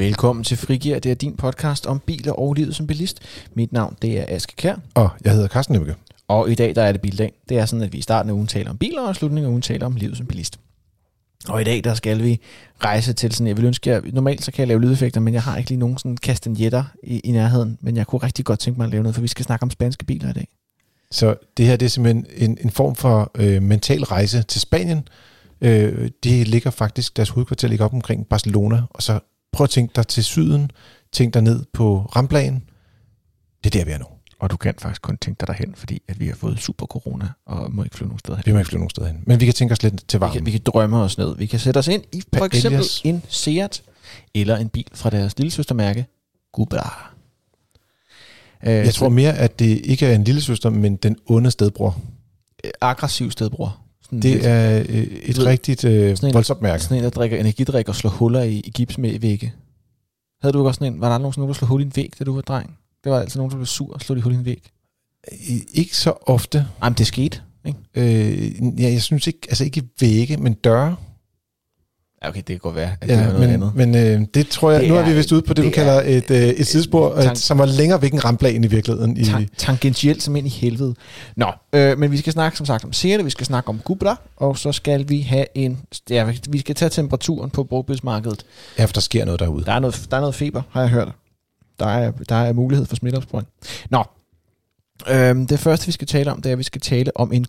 Velkommen til Frigir. Det er din podcast om biler og livet som bilist. Mit navn det er Aske Kær. Og jeg hedder Carsten Nøbke. Og i dag der er det bildag. Det er sådan, at vi i starten af ugen taler om biler, og i slutningen af ugen taler om livet som bilist. Og i dag der skal vi rejse til sådan, jeg vil ønske, at normalt så kan jeg lave lydeffekter, men jeg har ikke lige nogen sådan kastanjetter i, i nærheden. Men jeg kunne rigtig godt tænke mig at lave noget, for vi skal snakke om spanske biler i dag. Så det her det er simpelthen en, en form for øh, mental rejse til Spanien. Øh, de ligger faktisk, deres hovedkvarter ligger op omkring Barcelona, og så prøv at tænke dig til syden, tænk dig ned på Ramplagen. Det er der, vi er nu. Og du kan faktisk kun tænke dig derhen, fordi at vi har fået super corona, og må ikke flyve nogen steder hen. Vi må ikke flyve nogen steder hen. Men vi kan tænke os lidt til Vi varmen. kan, vi kan drømme os ned. Vi kan sætte os ind i for eksempel en Seat, eller en bil fra deres lille søstermærke, Gubra. Øh, Jeg tror mere, at det ikke er en lille søster, men den onde stedbror. aggressiv stedbror. Sådan Det lidt- er øh, et ved- rigtigt øh, sådan en- voldsomt mærke. Sådan en, der drikker energidrik og slår huller i, i gips med vægge. Havde du ikke også sådan en, var der aldrig nogen, der slog hul i en væg, da du var dreng? Det var altid nogen, der blev sur og slog de hul i en væg. Ikke så ofte. Ej, men det skete, ikke? Øh, ja, jeg synes ikke, altså ikke vægge, men døre. Ja, okay, det kan godt være, at det Ja, var noget andet. men, men øh, det tror jeg, Det nu er er- vi vist ude på det, det du kalder er- et, øh, et sidespor, Tank- øh, som er længere væk end ramplagen i virkeligheden. I, Tan- tangentielt som ind i helvede. Nå, øh, men vi skal snakke som sagt om Seat, vi skal snakke om Gubra, og så skal vi have en... Ja, vi skal tage temperaturen på brugbilsmarkedet. ja, for der sker noget derude. Der er noget, der er noget feber, har jeg hørt. Der er, der er mulighed for smitteopsporing. Nå, øhm, det første vi skal tale om, det er, at vi skal tale om en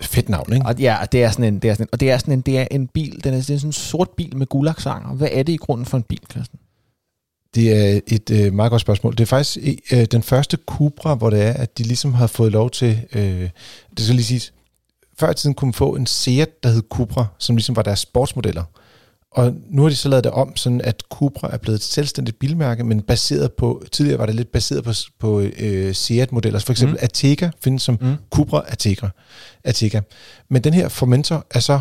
Fedt navn, ikke? Og ja, og det er sådan en, det er sådan en, og det er sådan en, det er en bil, den er, det er sådan en sort bil med gulagsanger. Hvad er det i grunden for en bil, Christian? Det er et øh, meget godt spørgsmål. Det er faktisk øh, den første Cupra, hvor det er, at de ligesom har fået lov til, øh, det skal lige sige, før i tiden kunne man få en Seat, der hed Cupra, som ligesom var deres sportsmodeller. Og nu har de så lavet det om, sådan at Cupra er blevet et selvstændigt bilmærke, men baseret på, tidligere var det lidt baseret på, på øh, Seat-modeller. For eksempel mm. Ateca findes som Mm. Cupra Ateca. Ateca. Men den her Formentor er så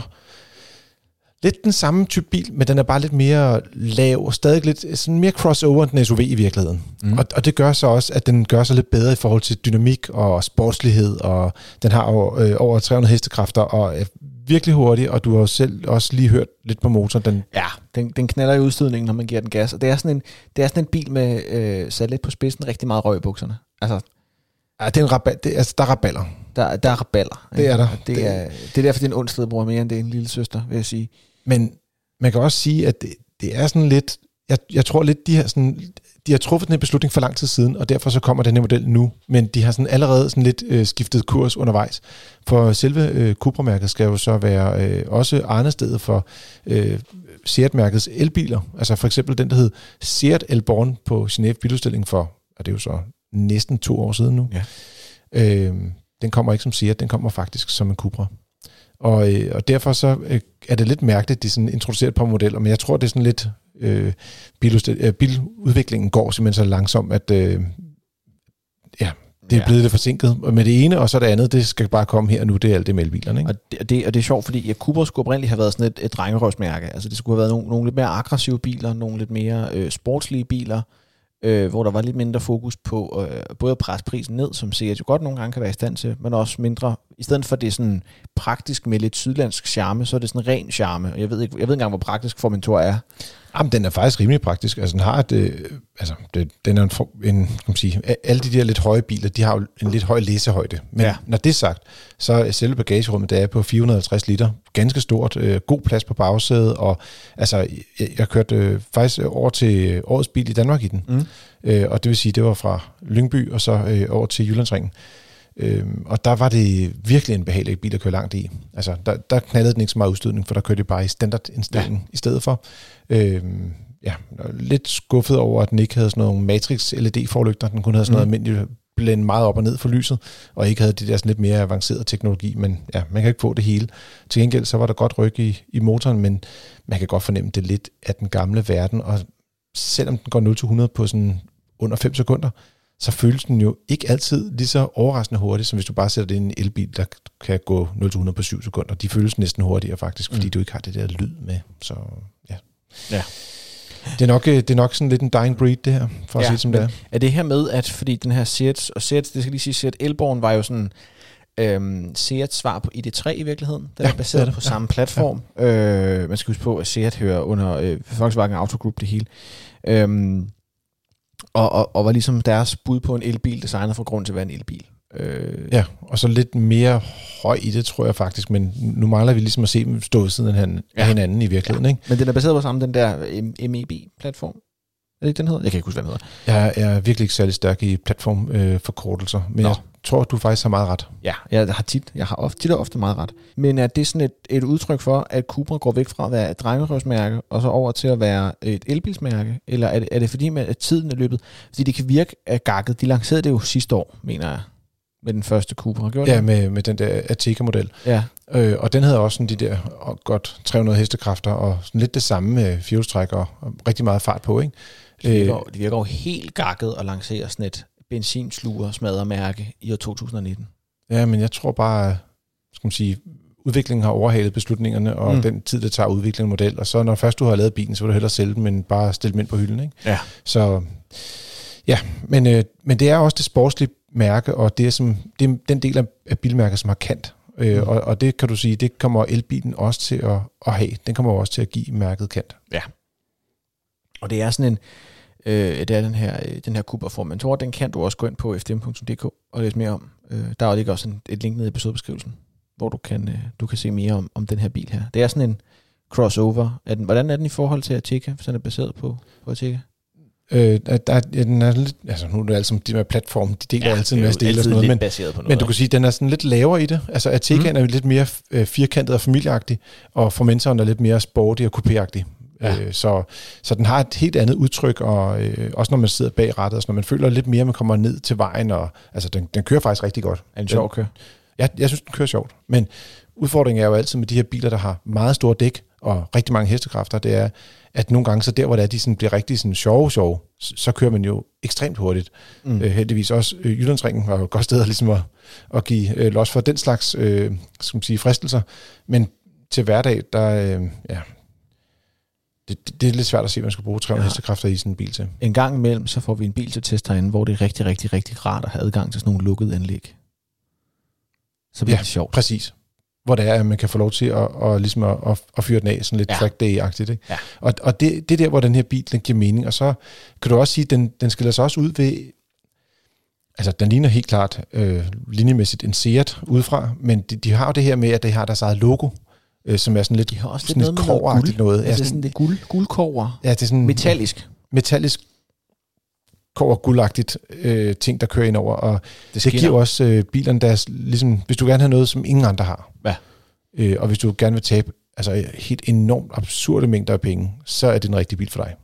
lidt den samme type bil, men den er bare lidt mere lav, og stadig lidt sådan mere crossover end den SUV i virkeligheden. Mm. Og, og det gør så også, at den gør sig lidt bedre i forhold til dynamik og sportslighed, og den har jo øh, over 300 hestekræfter og er virkelig hurtig, og du har jo selv også lige hørt lidt på motoren. Den, Ja, den, den knaller i udstødningen, når man giver den gas. Og det er sådan en, det er sådan en bil med øh, sat lidt på spidsen rigtig meget røg i bukserne. Altså, ja, det er en rabat, det, altså, der er raballer. der, der er raballer. Det er der. Og Det, er, det er derfor, det er en ond stedbror mere, end det er en lille søster, vil jeg sige. Men man kan også sige, at det, det er sådan lidt, jeg, jeg tror lidt, de har, sådan, de har truffet den her beslutning for lang tid siden, og derfor så kommer den her model nu. Men de har sådan allerede sådan lidt øh, skiftet kurs undervejs. For selve øh, Cupra-mærket skal jo så være øh, også arnestedet for øh, Seat-mærkets elbiler. Altså for eksempel den, der hed Seat Elborn på Genève biludstilling for, og det er jo så næsten to år siden nu. Ja. Øh, den kommer ikke som Seat, den kommer faktisk som en Cupra. Og, øh, og derfor så øh, er det lidt mærkeligt, at de sådan introducerer et par modeller, men jeg tror, det er sådan lidt, øh, biludstil, øh, biludviklingen går simpelthen så langsomt, at øh, ja, det er Ja. blevet lidt forsinket med det ene, og så det andet, det skal bare komme her nu, det er alt det med elbilerne. Ikke? Og det, og det, og det er sjovt, fordi ja, Cupra skulle oprindeligt have været sådan et, et drengerøvsmærke. Altså det skulle have været nogle, nogle lidt mere aggressive biler, nogle lidt mere øh, sportslige biler, øh, hvor der var lidt mindre fokus på øh, både at presse prisen ned, som Seat jo godt nogle gange kan være i stand til, men også mindre, i stedet for det sådan praktisk med lidt sydlandsk charme, så er det sådan ren charme. Og jeg ved ikke, jeg ved ikke engang, hvor praktisk Formentor er. Jamen, den er faktisk rimelig praktisk. Altså, den har et, øh, altså, det, den er en, en, kan man sige, alle de der lidt høje biler, de har jo en lidt høj læsehøjde. Men ja. når det er sagt, så er selve bagagerummet, der er på 450 liter, ganske stort, øh, god plads på bagsædet, og altså, jeg, jeg kørte øh, faktisk over til årets bil i Danmark i den. Mm. Øh, og det vil sige, det var fra Lyngby og så øh, over til Jyllandsringen. Øh, og der var det virkelig en behagelig bil at køre langt i. Altså, der, der knaldede den ikke så meget udstødning, for der kørte det bare i standardindstilling ja. i stedet for. Øh, ja, lidt skuffet over, at den ikke havde sådan nogle Matrix LED-forlygter. Den kun havde sådan noget Mm. almindeligt blænde meget op og ned for lyset, og ikke havde det der sådan lidt mere avancerede teknologi, men ja, man kan ikke få det hele. Til gengæld så var der godt ryg i, i motoren, men man kan godt fornemme det lidt af den gamle verden, og selvom den går 0-100 på sådan under 5 sekunder, så føles den jo ikke altid lige så overraskende hurtigt, som hvis du bare sætter det i en elbil, der kan gå 0-100 på 7 sekunder. De føles næsten hurtigere faktisk, fordi Mm. du ikke har det der lyd med. Så ja. Ja. Det er, nok, øh, det er nok sådan lidt en dying breed, det her, for at Ja, sige det som det er. Er det her med, at fordi den her Seat, og Seat, det skal lige sige, Seat Elborn var jo sådan, Øhm, Seat svar på ID3 i virkeligheden. Den Ja, er baseret det er på det. samme platform. Øh, man skal huske på, at Seat hører under øh, Volkswagen Auto Group det hele. Øhm, og, og, og var ligesom deres bud på en elbil designet for grund til at være en elbil. Øh, Ja, og så lidt mere høj i det, tror jeg faktisk, men nu mangler vi ligesom at se dem stå siden af Ja. ja. hinanden i virkeligheden. Ikke? Men den er baseret på samme, den der MEB-platform. Er det ikke, den hedder? Jeg kan ikke huske, hvad den hedder. Jeg er virkelig ikke særlig stærk i platformforkortelser, øh, men Nå. jeg tror, du faktisk har meget ret. Ja, jeg har tit, jeg har ofte, tit og ofte meget ret. Men er det sådan et, et udtryk for, at Cupra går væk fra at være et drengerøvsmærke, og så over til at være et elbilsmærke? Eller er det, er det fordi, med, at tiden er løbet? Fordi det kan virke af gakket. De lancerede det jo sidste år, mener jeg, med den første Cupra. Gjorde Ja, det? med, med den der Ateca-model. ja. Øh, og den havde også sådan de der åh, godt 300 hestekræfter, og sådan lidt det samme med fjolstræk og, og rigtig meget fart på. Ikke? Det virker, det virker jo helt gakket at lancere sådan et benzinsluger smadremærke i år 2019. Ja, men jeg tror bare, skal man sige, udviklingen har overhalet beslutningerne, og Mm. den tid, det tager at udvikle en model. Og så når først du har lavet bilen, så vil du hellere sælge den, men bare stille den ind på hylden. Ikke? Ja. Så ja, men, øh, men det er også det sportslige mærke, og det er, som, det er den del af, bilmærket, som har kant. Øh, Mm. og, og det kan du sige, det kommer elbilen også til at, at have. Den kommer også til at give mærket kant. Og det er sådan en, øh, det er den her, øh, den her Cupra Formentor, den kan du også gå ind på fdm.dk og læse mere om. Øh, der ligger også en, et link nede i episodebeskrivelsen, hvor du kan, øh, du kan se mere om, om den her bil her. Det er sådan en crossover. Er den, hvordan er den i forhold til Ateca, hvis den er baseret på, på Ateca? Øh, der, der, ja, den er lidt, altså nu er det altså de med platform, de deler ja, altid en masse dele og sådan noget, men, noget. men du kan sige, at den er sådan lidt lavere i det. Altså Atecaen Mm. mm. er lidt mere øh, firkantet og familieagtig, og Formentoren er lidt mere sporty og coupéagtig. Ja. Øh, så, så den har et helt andet udtryk, og øh, også når man sidder bag rattet, og sådan, når man føler lidt mere, at man kommer ned til vejen, og altså den, den kører faktisk rigtig godt. er en sjov kør. Jeg, jeg synes, den kører sjovt. Men udfordringen er jo altid med de her biler, der har meget store dæk og rigtig mange hestekræfter, det er, at nogle gange, så der, hvor det er, de sådan bliver rigtig sådan sjove, sjove, så, så kører man jo ekstremt hurtigt. Mm. Øh, heldigvis også øh, Jyllandsringen var jo et godt sted ligesom at, at give øh, los for den slags øh, skal man sige, fristelser. Men til hverdag, der, øh, ja, det, det, er lidt svært at se, at man skal bruge 300 Ja. hestekræfter i sådan en bil til. En gang imellem, så får vi en bil til test herinde, hvor det er rigtig, rigtig, rigtig rart at have adgang til sådan nogle lukkede anlæg. Så bliver Ja, det sjovt. Præcis. Hvor det er, at man kan få lov til at, og ligesom at, at, at fyre den af, sådan lidt Ja. ja. track day-agtigt. Ikke? Ja. Og, og det, det er der, hvor den her bil den giver mening. Og så kan du også sige, at den, den skiller sig også ud ved... Altså, den ligner helt klart øh, linjemæssigt en Seat udefra, men de, de har jo det her med, at det har deres eget logo, øh, som er sådan lidt, De har også lidt sådan lidt noget guld. noget. Ja, Altså sådan, det guld, guldkover. ja, det er sådan Metallisk. metallisk kover guldagtigt øh, ting, der kører ind over. Og det, det giver også øh, bilerne deres, ligesom, hvis du gerne have noget, som ingen andre har. Ja. Øh, og hvis du gerne vil tabe altså, helt enormt absurde mængder af penge, så er det en rigtig bil for dig.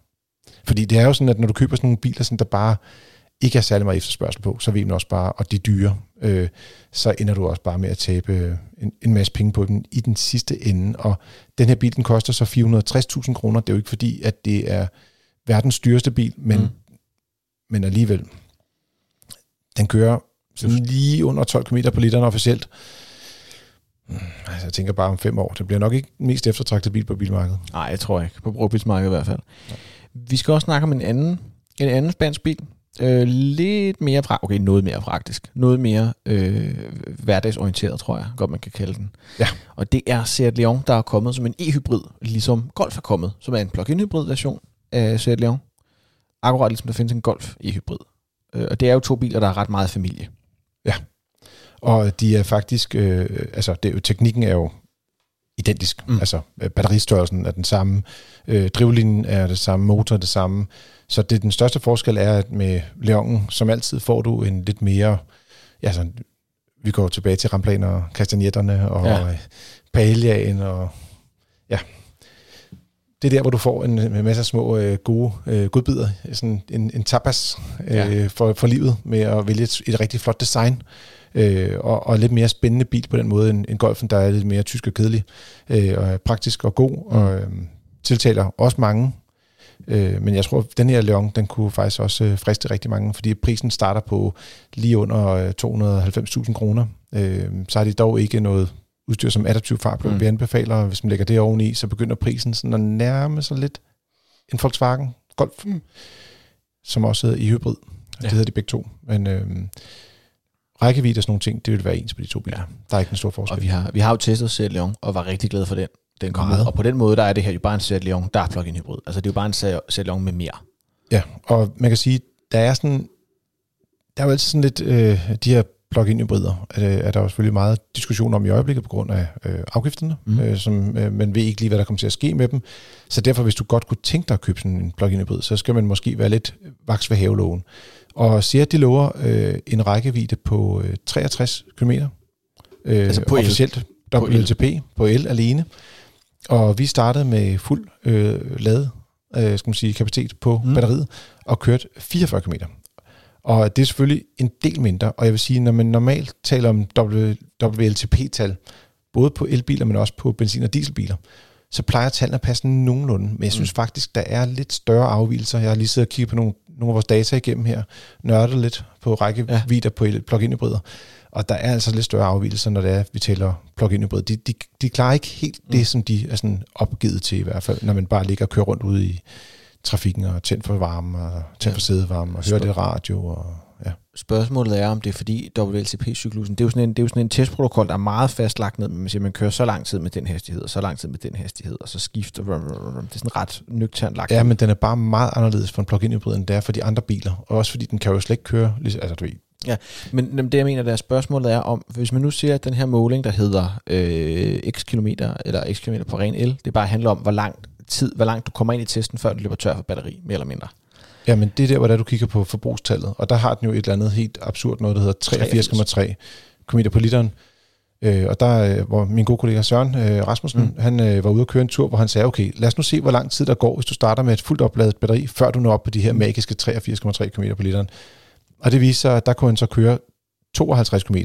Fordi det er jo sådan, at når du køber sådan nogle biler, sådan, der bare ikke er særlig meget efterspørgsel på, så ved man også bare, og de dyre, øh, så ender du også bare med at tabe øh, en, en masse penge på dem i den sidste ende. Og den her bil, den koster så 460.000 kroner. Det er jo ikke fordi, at det er verdens dyreste bil, men, Mm. men alligevel, den kører sådan lige under 12 km på literen officielt. Mm, Altså, jeg tænker bare om fem år. Det bliver nok ikke den mest eftertragtede bil på bilmarkedet. Nej, jeg tror ikke. På brugbilsmarkedet i hvert fald. Vi skal også snakke om en anden, en anden spansk bil. Øh, lidt mere pra- okay, noget mere praktisk. Noget mere øh, hverdagsorienteret, tror jeg godt, man kan kalde den. Ja. Og det er Seat Leon, der er kommet som en e-hybrid, ligesom Golf er kommet, som er en plug-in hybrid version af Seat Leon. Akkurat ligesom der findes en Golf e-hybrid. Øh, og det er jo to biler, der er ret meget familie. Og de er faktisk, øh, altså det, er jo- teknikken er jo identisk. Mm. Altså øh, batteristørrelsen er den samme, øh, drivlinjen er det samme, motor er det samme. Så det den største forskel er, at med Leonen, som altid, får du en lidt mere, ja, sådan, vi går tilbage til ramplaner og kastanjetterne og Ja. ja. paljaen og ja, det er der, hvor du får en, en masse små øh, gode øh, godbidder, sådan en, en tapas øh, ja. for, for livet med at vælge et, et rigtig flot design øh, og, og lidt mere spændende bil på den måde end, end Golfen, der er lidt mere tysk og kedelig øh, og praktisk og god og øh, tiltaler også mange. Øh, men jeg tror, at den her Leon, den kunne faktisk også øh, friste rigtig mange, fordi prisen starter på lige under øh, 290.000 kroner. Øh, så har de dog ikke noget udstyr som adaptiv fartblad. Mm. Vi anbefaler, hvis man lægger det oveni, så begynder prisen sådan at nærme sig lidt en Volkswagen Golf, Mm. som også hedder i hybrid. Ja. Det hedder de begge to. Men, øh, rækkevidde og sådan nogle ting, det vil være ens på de to biler. Ja. Der er ikke en stor forskel. Og vi har, vi har jo testet Seat Leon, og var rigtig glade for den. Den kom ud. Og på den måde, der er det her jo bare en Seat Leon, der er plug-in hybrid. Altså det er jo bare en Seat Leon med mere. Ja, og man kan sige, der er sådan, der er jo altid sådan lidt, øh, de her plug-in hybrider, er, er der jo selvfølgelig meget diskussion om i øjeblikket på grund af øh, afgifterne, mm. øh, som øh, man ved ikke lige, hvad der kommer til at ske med dem. Så derfor, hvis du godt kunne tænke dig at købe sådan en plug-in hybrid, så skal man måske være lidt vaks ved havelågen. Og Seat, de lover øh, en rækkevidde på øh, 63 km. Øh, Altså på el. officielt På el. WLTP på el alene. Og vi startede med fuld øh, lade øh, skal man sige, kapacitet på Mm. batteriet, og kørte 44 km. Og det er selvfølgelig en del mindre, og jeg vil sige, når man normalt taler om WLTP-tal, både på elbiler, men også på benzin- og dieselbiler, så plejer tallene at passe nogenlunde. Men jeg synes Mm. mm. faktisk, der er lidt større afvielser. Jeg har lige siddet og kigget på nogle, nogle af vores data igennem her, nørdet lidt på rækkevidder ja. på el- plug-in hybrider. Og der er altså lidt større afvielser, når det er, vi taler plug-in hybrid. De, de, de klarer ikke helt Mm. det, som de er sådan opgivet til i hvert fald, når man bare ligger og kører rundt ude i trafikken og tændt for varme og tændt Ja. for sædevarme og hører lidt radio. Og, ja. Spørgsmålet er, om det er fordi WLTP-cyklusen, det er jo sådan en, det er jo sådan en testprotokol, der er meget fastlagt ned, men man siger, man kører så lang tid med den hastighed, og så lang tid med den hastighed, og så skifter, det er sådan ret nøgternt lagt. ja, men den er bare meget anderledes for en plug-in hybrid, end det er for de andre biler. Og også fordi den kan jo slet ikke køre, altså du ved, Men, men det jeg mener, der er spørgsmålet er om, hvis man nu ser, at den her måling, der hedder øh, x kilometer, eller x kilometer på ren el, det bare handler om, hvor lang tid, hvor langt du kommer ind i testen, før du løber tør for batteri, mere eller mindre. Ja, men det er der, hvor der, du kigger på forbrugstallet, og der har den jo et eller andet helt absurd noget, der hedder 83,3 km på literen. Øh, og der, øh, hvor min gode kollega Søren øh, Rasmussen, Mm. han øh, var ude at køre en tur, hvor han sagde, okay, lad os nu se, hvor lang tid der går, hvis du starter med et fuldt opladet batteri, før du når op på de her Mm. magiske 83,3 km på literen. Og det viser sig, at der kunne han så køre 52 km.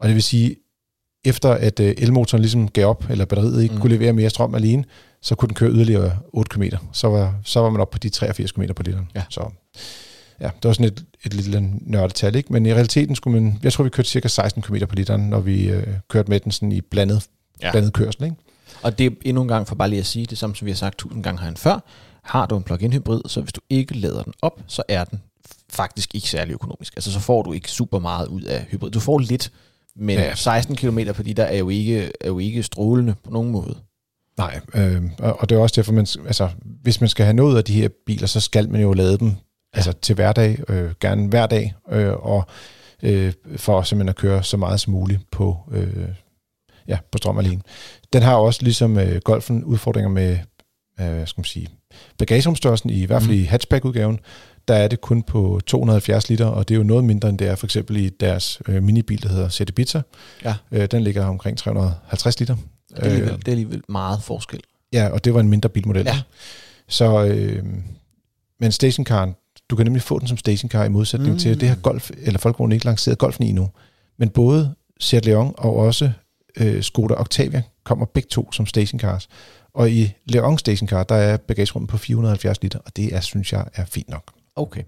Og det vil sige, efter at øh, elmotoren ligesom gav op, eller batteriet ikke mm. kunne levere mere strøm alene, så kunne den køre yderligere 8 km. Så var, så var man op på de 83 km på literen. Ja. Så ja, det var sådan et, et lille nørdetal, ikke? Men i realiteten skulle man, jeg tror, vi kørte cirka 16 km på literen, når vi øh, kørte med den sådan i blandet, Ja. blandet kørsel, ikke? Og det er endnu en gang for bare lige at sige, det samme som vi har sagt tusind gange herinde før, har du en plug-in hybrid, så hvis du ikke lader den op, så er den faktisk ikke særlig økonomisk. Altså så får du ikke super meget ud af hybrid. Du får lidt, men. Ja. 16 km på de der er jo ikke, er jo ikke strålende på nogen måde. Nej, øh, og, det er også derfor, man, altså, hvis man skal have noget af de her biler, så skal man jo lade dem altså, til hverdag, øh, gerne hver dag, øh, og øh, for simpelthen at køre så meget som muligt på, øh, ja, på strøm alene. Den har også ligesom øh, Golfen udfordringer med øh, hvad skal man sige, bagagerumstørrelsen, i hvert fald Mm. i hatchback-udgaven, der er det kun på 270 liter, og det er jo noget mindre end det er for eksempel i deres øh, minibil, der hedder Seat Ibiza. Ja. Øh, den ligger omkring 350 liter. Det er, alligevel, det er alligevel meget forskel. Ja, og det var en mindre bilmodel. Ja. Så, øh, men stationcaren, du kan nemlig få den som stationcar i modsætning Mm. mm. til det her Golf, eller Folkevogn ikke lanceret Golfen i nu. Men både Seat Leon og også øh, Skoda Octavia kommer begge to som stationcars. Og i Leon stationcar, der er bagagerummet på 470 liter, og det er, synes jeg, er fint nok. Okay.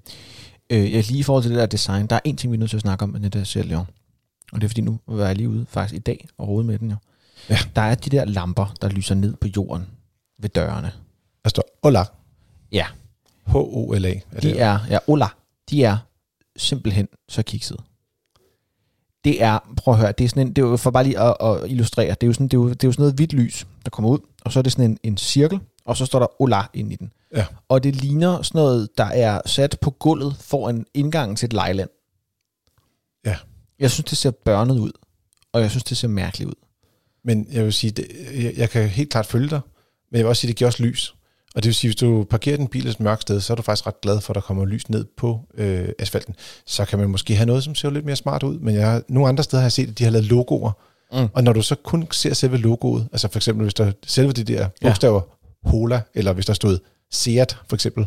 Øh, jeg lige i forhold til det der design, der er en ting, vi er nødt til at snakke om med det der Seat Leon. Og det er fordi, nu var jeg lige ude faktisk i dag og rode med den jo. Ja. Der er de der lamper, der lyser ned på jorden ved dørene. Der står Ola. Ja. H-O-L-A. Er De det, er, ja, Ola, de er simpelthen så kiksede. Det er, prøv at høre, det er sådan en, det er jo for bare lige at, at illustrere, det er, jo sådan, det, er jo, det er jo sådan noget hvidt lys, der kommer ud, og så er det sådan en, en cirkel, og så står der Ola ind i den. Ja. Og det ligner sådan noget, der er sat på gulvet foran indgangen til et lejland. Ja. Jeg synes, det ser børnet ud, og jeg synes, det ser mærkeligt ud. Men jeg vil sige, det, jeg, jeg kan helt klart følge dig, men jeg vil også sige, det giver også lys. Og det vil sige, hvis du parkerer din bil et mørkt sted, så er du faktisk ret glad for, at der kommer lys ned på øh, asfalten. Så kan man måske have noget, som ser lidt mere smart ud. Men jeg, nogle andre steder har jeg set, at de har lavet logoer. Mm. Og når du så kun ser selve logoet, altså for eksempel hvis der selve de der bogstaver Hola, eller hvis der stod Seat for eksempel,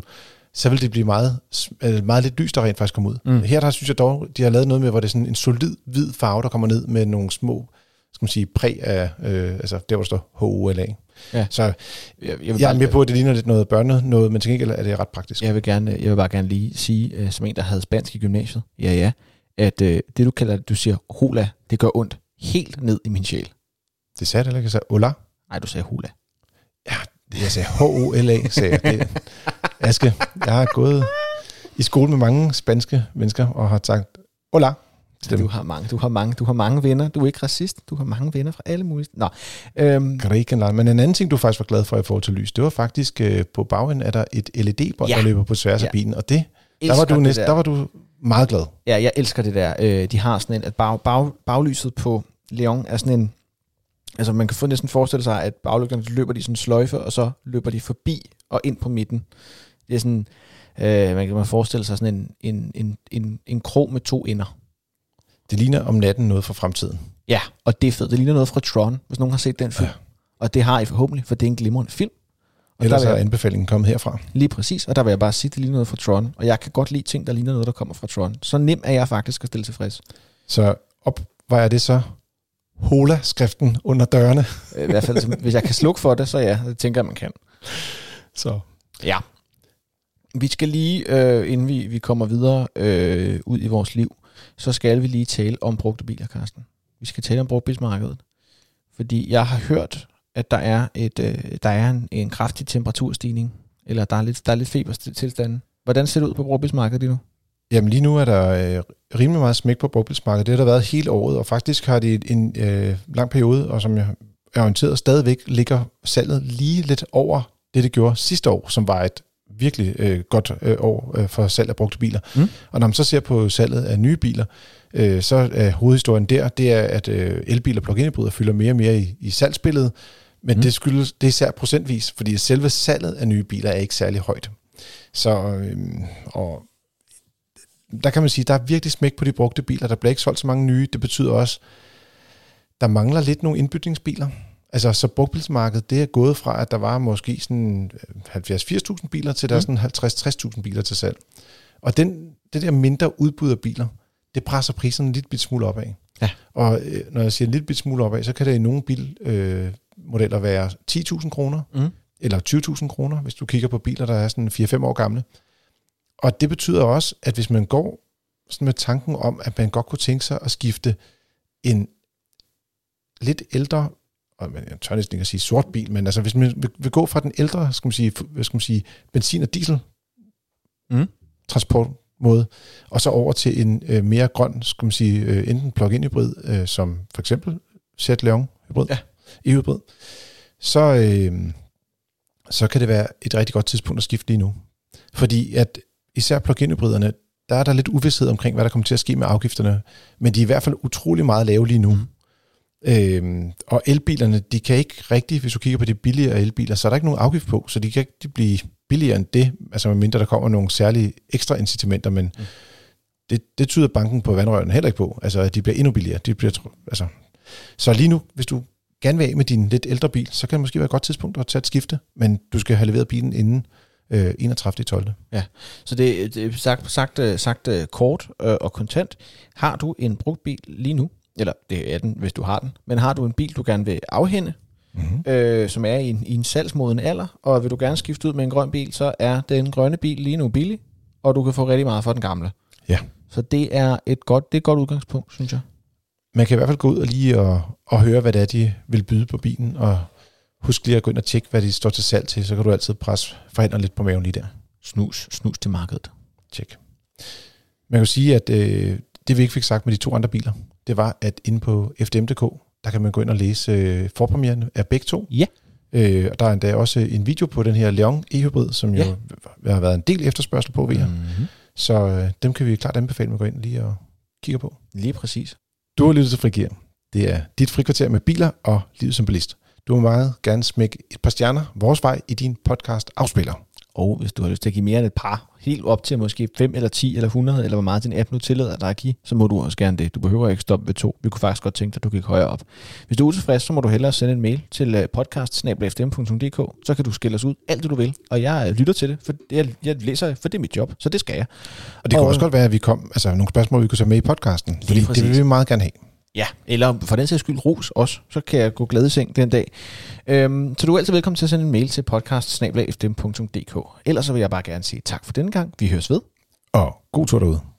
så vil det blive meget, øh, meget lidt lys, der rent faktisk kommer ud. Mm. Her der synes jeg dog, de har lavet noget med, hvor det er sådan en solid hvid farve, der kommer ned med nogle små skal man sige, præg af, øh, altså der hvor der står HOLA. Ja. Så Jeg, jeg, vil jeg er med på, at det ligner lidt noget børne noget, men til gengæld er det ret praktisk. Jeg vil, gerne, jeg vil bare gerne lige sige, øh, som en, der havde spansk i gymnasiet, ja ja, at øh, det du kalder, du siger hola, det gør ondt helt ned i min sjæl. Det sagde jeg heller ikke, jeg sagde Ola. Nej, du sagde hola. Jeg sagde H-O-L-A, sagde jeg. Det, Aske, jeg har gået i skole med mange spanske mennesker og har sagt Ola. Du har mange, du har mange, du har mange venner. Du er ikke racist. Du har mange venner fra alle mulige. Nå. Øhm. Grækenland. Men en anden ting, du faktisk var glad for i forhold til lys, det var faktisk øh, på bagenden er der et LED-bånd, ja. der løber på tværs ja. af bilen, og det, der var, du næst, der. der var du meget glad. Ja, jeg elsker det der. Øh, de har sådan en, at bag, bag, baglyset på Leon er sådan en, altså man kan få næsten forestille sig, at baglygterne løber de sådan en sløjfe, og så løber de forbi og ind på midten. Det er sådan, øh, man kan man forestille sig sådan en, en, en, en, en krog med to ender. Det ligner om natten noget fra fremtiden. Ja, og det er fedt. Det ligner noget fra Tron, hvis nogen har set den film. Ja. Og det har I forhåbentlig, for det er en glimrende film. Og Ellers der er anbefalingen kommet herfra. Lige præcis, og der vil jeg bare sige, at det ligner noget fra Tron. Og jeg kan godt lide ting, der ligner noget, der kommer fra Tron. Så nem er jeg faktisk at stille tilfreds. Så opvejer det så Hola-skriften under dørene? I hvert fald, hvis jeg kan slukke for det, så ja, det tænker jeg, man kan. Så. Ja. Vi skal lige, øh, inden vi, vi kommer videre øh, ud i vores liv, så skal vi lige tale om brugte biler, Carsten. Vi skal tale om brugtbilsmarkedet. Fordi jeg har hørt, at der er, et, øh, der er en, en kraftig temperaturstigning, eller der er lidt, der er lidt feberstilstanden. Hvordan ser det ud på brugtbilsmarkedet lige nu? Jamen lige nu er der øh, rimelig meget smæk på brugtbilsmarkedet. Det har der været hele året, og faktisk har det en øh, lang periode, og som jeg er orienteret, stadigvæk ligger salget lige lidt over det, det gjorde sidste år, som var et virkelig øh, godt øh, år øh, for salg af brugte biler. Mm. Og når man så ser på salget af nye biler, øh, så er hovedhistorien der, det er, at øh, elbiler og plug-in hybrider fylder mere og mere i, i salgsbilledet, men mm. det skyldes, det er især procentvis, fordi selve salget af nye biler er ikke særlig højt. Så, øh, og der kan man sige, der er virkelig smæk på de brugte biler. Der bliver ikke solgt så mange nye. Det betyder også, der mangler lidt nogle indbytningsbiler. Altså, så brugtbilsmarkedet, det er gået fra, at der var måske sådan 70-80.000 biler, til der mm. er sådan 50-60.000 biler til salg. Og den, det der mindre udbud af biler, det presser priserne en lille smule opad. Ja. Og øh, når jeg siger en lille smule opad, så kan det i nogle bilmodeller øh, være 10.000 kroner, mm. eller 20.000 kroner, hvis du kigger på biler, der er sådan 4-5 år gamle. Og det betyder også, at hvis man går sådan med tanken om, at man godt kunne tænke sig at skifte en lidt ældre, og jeg tør næsten ikke at sige sort bil, men altså hvis man vil, gå fra den ældre, skal man sige, hvad skal man sige benzin- og diesel mm. transportmåde, og så over til en øh, mere grøn, skal man sige, øh, enten plug-in hybrid, øh, som for eksempel Seat Leon hybrid, ja. e-hybrid, så, øh, så kan det være et rigtig godt tidspunkt at skifte lige nu. Fordi at især plug-in hybriderne, der er der lidt uvidshed omkring, hvad der kommer til at ske med afgifterne, men de er i hvert fald utrolig meget lave lige nu. Mm. Øhm, og elbilerne, de kan ikke rigtig, hvis du kigger på de billigere elbiler, så er der ikke nogen afgift på, så de kan ikke blive billigere end det, altså medmindre der kommer nogle særlige ekstra incitamenter, men mm. det, det tyder banken på vandrøren heller ikke på, altså at de bliver endnu billigere. De bliver, altså, så lige nu, hvis du gerne vil af med din lidt ældre bil, så kan det måske være et godt tidspunkt at tage et skifte, men du skal have leveret bilen inden øh, 31. 12. Ja, så det, det er sagt, sagt, øh, sagt øh, kort øh, og kontant. Har du en brugt bil lige nu, eller det er den, hvis du har den, men har du en bil, du gerne vil afhænde, mm-hmm. øh, som er i en, i en salgsmoden alder, og vil du gerne skifte ud med en grøn bil, så er den grønne bil lige nu billig, og du kan få rigtig meget for den gamle. Ja. Så det er et godt, det er et godt udgangspunkt, synes jeg. Man kan i hvert fald gå ud og lige og, og høre, hvad det er, de vil byde på bilen, og Husk lige at gå ind og tjekke, hvad de står til salg til, så kan du altid presse forhindre lidt på maven lige der. Snus, snus til markedet. Tjek. Man kan sige, at øh, det vi ikke fik sagt med de to andre biler, det var, at inde på FDM.dk, der kan man gå ind og læse øh, forpremieren af begge to. Ja. Øh, og der er endda også en video på den her Leon e-hybrid, som ja. jo har været en del efterspørgsel på ved mm-hmm. Så øh, dem kan vi klart anbefale, at man går ind lige og kigger på. Lige præcis. Du har lyttet til Frigir. Det er dit frikvarter med biler og livet som bilist. Du må meget gerne smække et par stjerner vores vej i din podcast afspiller. Og hvis du har lyst til at give mere end et par, helt op til måske 5 eller 10 eller 100, eller hvor meget din app nu tillader dig at give, så må du også gerne det. Du behøver ikke stoppe ved to. Vi kunne faktisk godt tænke dig, at du gik højere op. Hvis du er utilfreds, så må du hellere sende en mail til øh, podcast så kan du skille os ud alt det du vil. Og jeg øh, lytter til det, for jeg, jeg læser, for det er mit job, så det skal jeg. Og det kunne også godt være, at vi kom, altså nogle spørgsmål, vi kunne tage med i podcasten, fordi det vil vi meget gerne have. Ja, eller for den sags skyld ros også, så kan jeg gå glad i seng den dag. Øhm, så du er altid velkommen til at sende en mail til podcast Ellers så vil jeg bare gerne sige tak for denne gang. Vi høres ved. Og god tur derude.